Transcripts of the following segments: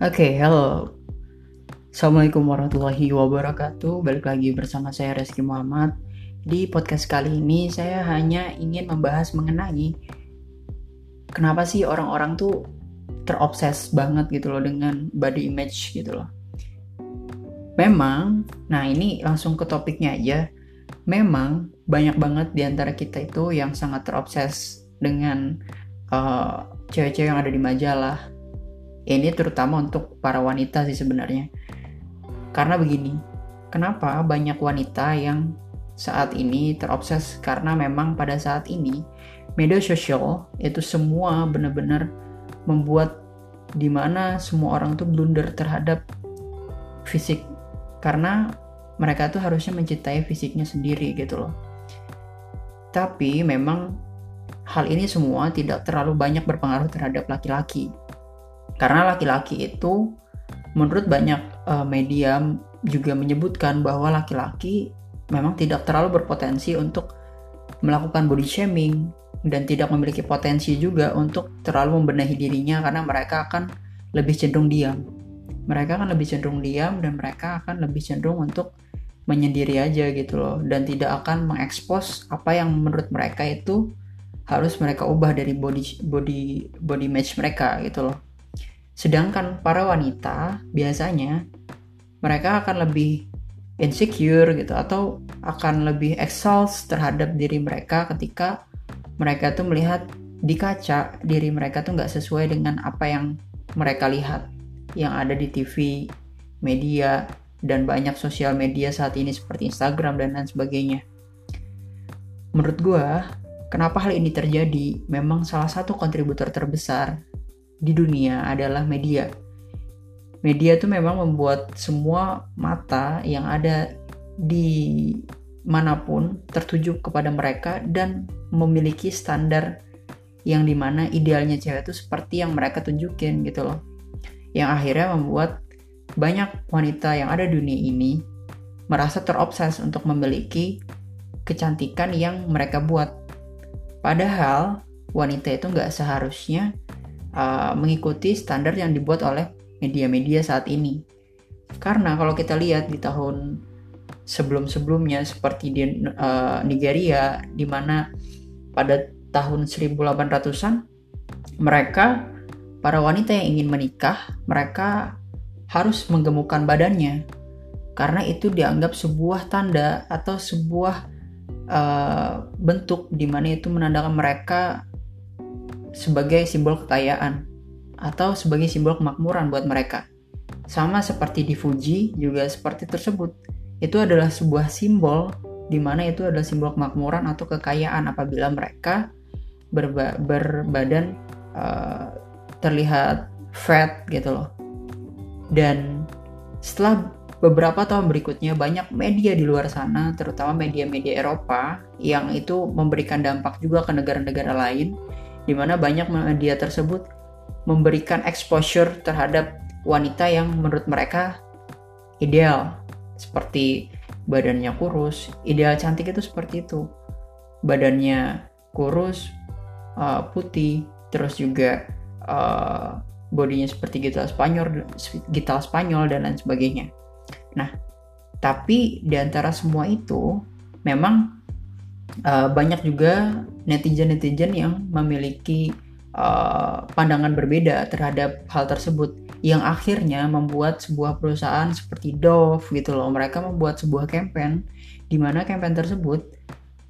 Oke, okay, halo. Assalamualaikum warahmatullahi wabarakatuh. Balik lagi bersama saya Reski Muhammad. Di podcast kali ini saya hanya ingin membahas mengenai kenapa sih orang-orang tuh terobses banget gitu loh dengan body image gitu loh. Memang, nah ini langsung ke topiknya aja. Memang banyak banget di antara kita itu yang sangat terobses dengan uh, cewek-cewek yang ada di majalah, ini terutama untuk para wanita sih sebenarnya. Karena begini, kenapa banyak wanita yang saat ini terobses karena memang pada saat ini media sosial itu semua benar-benar membuat di mana semua orang tuh blunder terhadap fisik karena mereka tuh harusnya mencintai fisiknya sendiri gitu loh. Tapi memang hal ini semua tidak terlalu banyak berpengaruh terhadap laki-laki karena laki-laki itu menurut banyak uh, media juga menyebutkan bahwa laki-laki memang tidak terlalu berpotensi untuk melakukan body shaming dan tidak memiliki potensi juga untuk terlalu membenahi dirinya karena mereka akan lebih cenderung diam. Mereka akan lebih cenderung diam dan mereka akan lebih cenderung untuk menyendiri aja gitu loh dan tidak akan mengekspos apa yang menurut mereka itu harus mereka ubah dari body body body image mereka gitu loh. Sedangkan para wanita biasanya mereka akan lebih insecure gitu atau akan lebih exhaust terhadap diri mereka ketika mereka tuh melihat di kaca diri mereka tuh nggak sesuai dengan apa yang mereka lihat yang ada di TV, media, dan banyak sosial media saat ini seperti Instagram dan lain sebagainya. Menurut gue, kenapa hal ini terjadi memang salah satu kontributor terbesar di dunia adalah media. Media itu memang membuat semua mata yang ada di mana pun tertuju kepada mereka dan memiliki standar yang di mana idealnya cewek itu seperti yang mereka tunjukin gitu loh. Yang akhirnya membuat banyak wanita yang ada di dunia ini merasa terobses untuk memiliki kecantikan yang mereka buat. Padahal wanita itu nggak seharusnya uh, mengikuti standar yang dibuat oleh media-media saat ini. Karena kalau kita lihat di tahun sebelum-sebelumnya seperti di uh, Nigeria di mana pada tahun 1800-an mereka para wanita yang ingin menikah mereka harus menggemukkan badannya karena itu dianggap sebuah tanda atau sebuah uh, bentuk di mana itu menandakan mereka sebagai simbol kekayaan atau sebagai simbol kemakmuran buat mereka. Sama seperti di Fuji juga seperti tersebut. Itu adalah sebuah simbol di mana itu adalah simbol kemakmuran atau kekayaan apabila mereka berba berbadan uh, terlihat fat gitu loh. Dan setelah beberapa tahun berikutnya banyak media di luar sana, terutama media-media Eropa yang itu memberikan dampak juga ke negara-negara lain di mana banyak media tersebut memberikan exposure terhadap wanita yang menurut mereka ideal seperti badannya kurus ideal cantik itu seperti itu. Badannya kurus uh, putih terus juga uh, bodinya seperti gital Spanyol gital Spanyol dan lain sebagainya. Nah tapi di antara semua itu memang uh, banyak juga netizen-netizen yang memiliki uh, pandangan berbeda terhadap hal tersebut yang akhirnya membuat sebuah perusahaan seperti Dove gitu loh. Mereka membuat sebuah campaign di mana campaign tersebut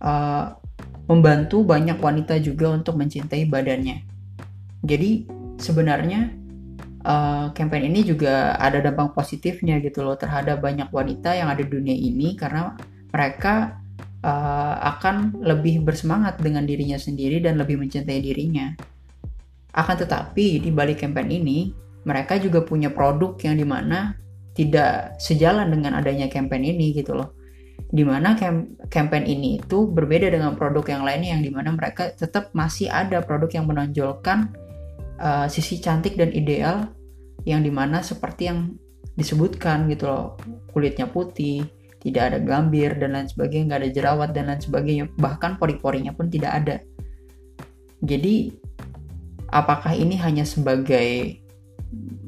uh, membantu banyak wanita juga untuk mencintai badannya. Jadi sebenarnya uh, campaign ini juga ada dampak positifnya gitu loh terhadap banyak wanita yang ada di dunia ini karena mereka uh, akan lebih bersemangat dengan dirinya sendiri dan lebih mencintai dirinya. Akan tetapi di balik campaign ini, mereka juga punya produk yang di mana tidak sejalan dengan adanya campaign ini gitu loh. Di mana campaign ini itu berbeda dengan produk yang lainnya yang di mana mereka tetap masih ada produk yang menonjolkan uh, sisi cantik dan ideal yang di mana seperti yang disebutkan gitu loh kulitnya putih tidak ada gambir dan lain sebagainya, nggak ada jerawat dan lain sebagainya, bahkan pori-porinya pun tidak ada. Jadi, apakah ini hanya sebagai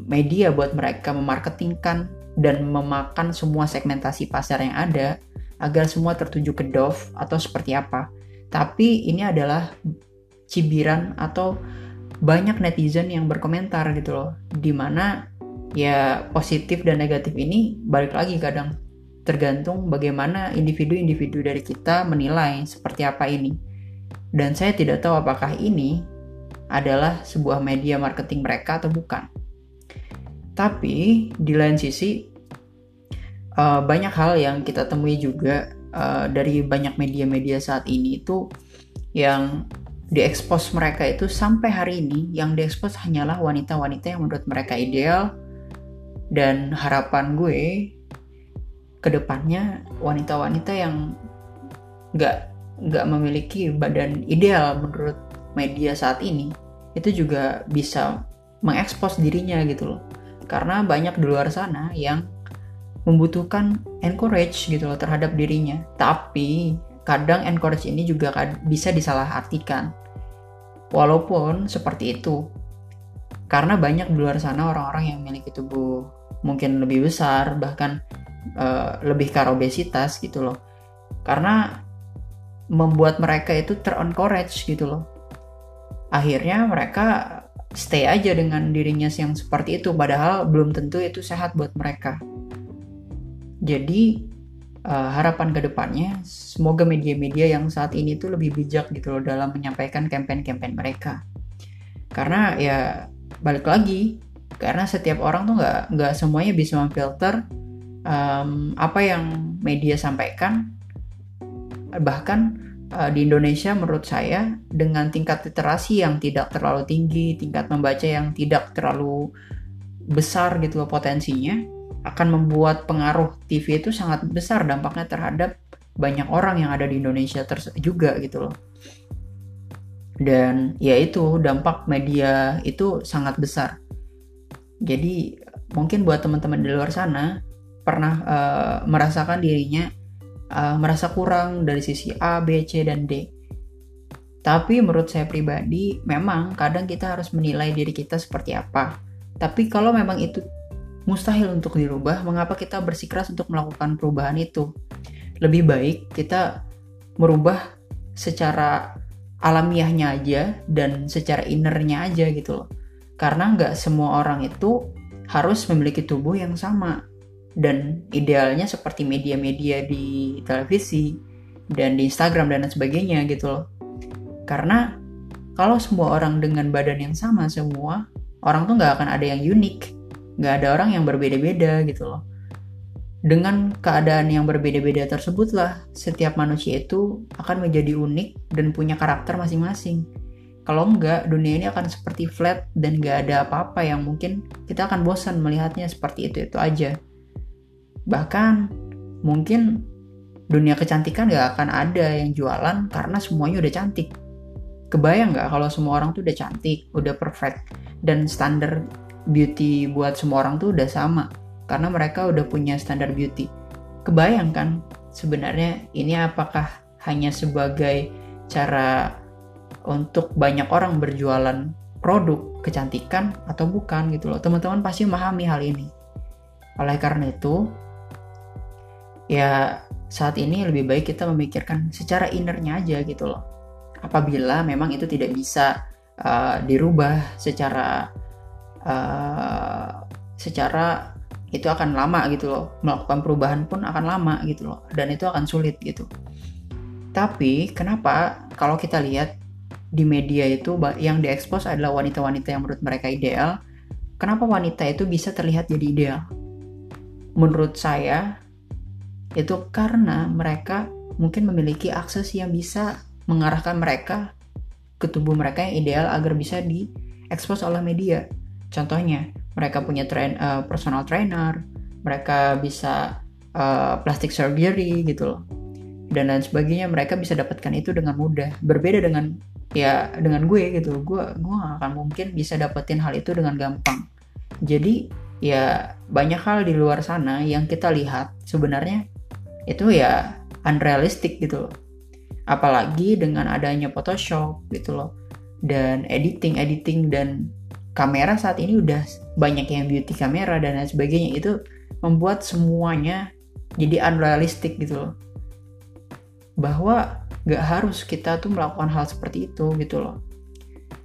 media buat mereka memarketingkan dan memakan semua segmentasi pasar yang ada agar semua tertuju ke Dove atau seperti apa. Tapi ini adalah cibiran atau banyak netizen yang berkomentar gitu loh. Di mana ya positif dan negatif ini balik lagi kadang tergantung bagaimana individu-individu dari kita menilai seperti apa ini. Dan saya tidak tahu apakah ini adalah sebuah media marketing mereka atau bukan. Tapi di lain sisi uh, banyak hal yang kita temui juga uh, dari banyak media-media saat ini itu yang diekspos mereka itu sampai hari ini yang diekspos hanyalah wanita-wanita yang menurut mereka ideal dan harapan gue ke depannya wanita-wanita yang nggak nggak memiliki badan ideal menurut media saat ini itu juga bisa mengekspos dirinya gitu loh. Karena banyak di luar sana yang membutuhkan encourage gitu loh terhadap dirinya. Tapi kadang encourage ini juga bisa disalahartikan. Walaupun seperti itu karena banyak di luar sana orang-orang yang memiliki tubuh mungkin lebih besar bahkan uh, lebih ke obesitas gitu loh. Karena membuat mereka itu ter-encourage gitu loh. Akhirnya mereka stay aja dengan dirinya yang seperti itu padahal belum tentu itu sehat buat mereka. Jadi uh, harapan ke depannya semoga media-media yang saat ini tuh lebih bijak gitu loh dalam menyampaikan campaign-campaign mereka. Karena ya balik lagi karena setiap orang tuh nggak nggak semuanya bisa memfilter um, apa yang media sampaikan bahkan uh, di Indonesia menurut saya dengan tingkat literasi yang tidak terlalu tinggi, tingkat membaca yang tidak terlalu besar gitu loh potensinya akan membuat pengaruh TV itu sangat besar dampaknya terhadap banyak orang yang ada di Indonesia juga gitu loh. Dan ya itu dampak media itu sangat besar. Jadi mungkin buat teman-teman di luar sana pernah uh, merasakan dirinya uh, merasa kurang dari sisi A, B, C, dan D. Tapi menurut saya pribadi, memang kadang kita harus menilai diri kita seperti apa. Tapi kalau memang itu mustahil untuk dirubah, mengapa kita bersikeras untuk melakukan perubahan itu? Lebih baik kita merubah secara alamiahnya aja dan secara innernya aja gitu loh. Karena nggak semua orang itu harus memiliki tubuh yang sama dan idealnya seperti media-media di televisi dan di Instagram dan lain sebagainya gitu loh. Karena kalau semua orang dengan badan yang sama semua, orang tuh nggak akan ada yang unik, nggak ada orang yang berbeda-beda gitu loh. Dengan keadaan yang berbeda-beda tersebutlah, setiap manusia itu akan menjadi unik dan punya karakter masing-masing. Kalau enggak, dunia ini akan seperti flat dan nggak ada apa-apa yang mungkin kita akan bosan melihatnya seperti itu-itu aja. Bahkan mungkin dunia kecantikan gak akan ada yang jualan karena semuanya udah cantik. Kebayang gak kalau semua orang tuh udah cantik, udah perfect, dan standar beauty buat semua orang tuh udah sama karena mereka udah punya standar beauty. Kebayang kan sebenarnya ini apakah hanya sebagai cara untuk banyak orang berjualan produk kecantikan atau bukan gitu loh. Teman-teman pasti memahami hal ini. Oleh karena itu, ya saat ini lebih baik kita memikirkan secara innernya aja gitu loh. Apabila memang itu tidak bisa uh, dirubah secara uh, secara itu akan lama gitu loh. Melakukan perubahan pun akan lama gitu loh dan itu akan sulit gitu. Tapi kenapa kalau kita lihat di media itu yang diekspos adalah wanita-wanita yang menurut mereka ideal, kenapa wanita itu bisa terlihat jadi ideal? Menurut saya, itu karena mereka mungkin memiliki akses yang bisa mengarahkan mereka ke tubuh mereka yang ideal agar bisa diekspos oleh media. Contohnya, mereka punya train, uh, personal trainer, mereka bisa uh, plastic surgery gitu loh. Dan lain sebagainya, mereka bisa dapatkan itu dengan mudah. Berbeda dengan ya dengan gue gitu. Gue gue gak akan mungkin bisa dapetin hal itu dengan gampang. Jadi ya banyak hal di luar sana yang kita lihat sebenarnya itu ya unrealistic gitu loh. Apalagi dengan adanya Photoshop gitu loh. Dan editing editing dan kamera saat ini udah banyak yang beauty kamera dan lain sebagainya. Itu membuat semuanya jadi unrealistic gitu loh. Bahwa gak harus kita tuh melakukan hal seperti itu gitu loh.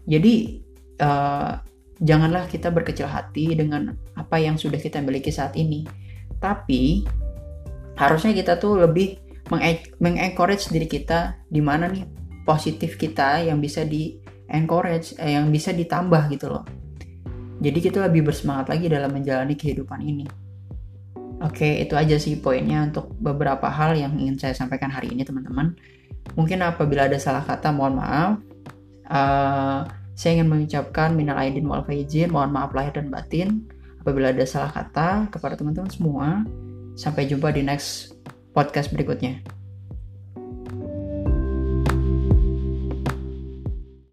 Jadi uh, janganlah kita berkecil hati dengan apa yang sudah kita miliki saat ini. Tapi harusnya kita tuh lebih mengencourage diri kita di mana nih positif kita yang bisa di encourage eh, yang bisa ditambah gitu loh jadi kita lebih bersemangat lagi dalam menjalani kehidupan ini Oke, itu aja sih poinnya untuk beberapa hal yang ingin saya sampaikan hari ini, teman-teman. Mungkin apabila ada salah kata, mohon maaf. Uh, saya ingin mengucapkan minal aidin wal faizin, mohon maaf lahir dan batin. Apabila ada salah kata kepada teman-teman semua, sampai jumpa di next podcast berikutnya.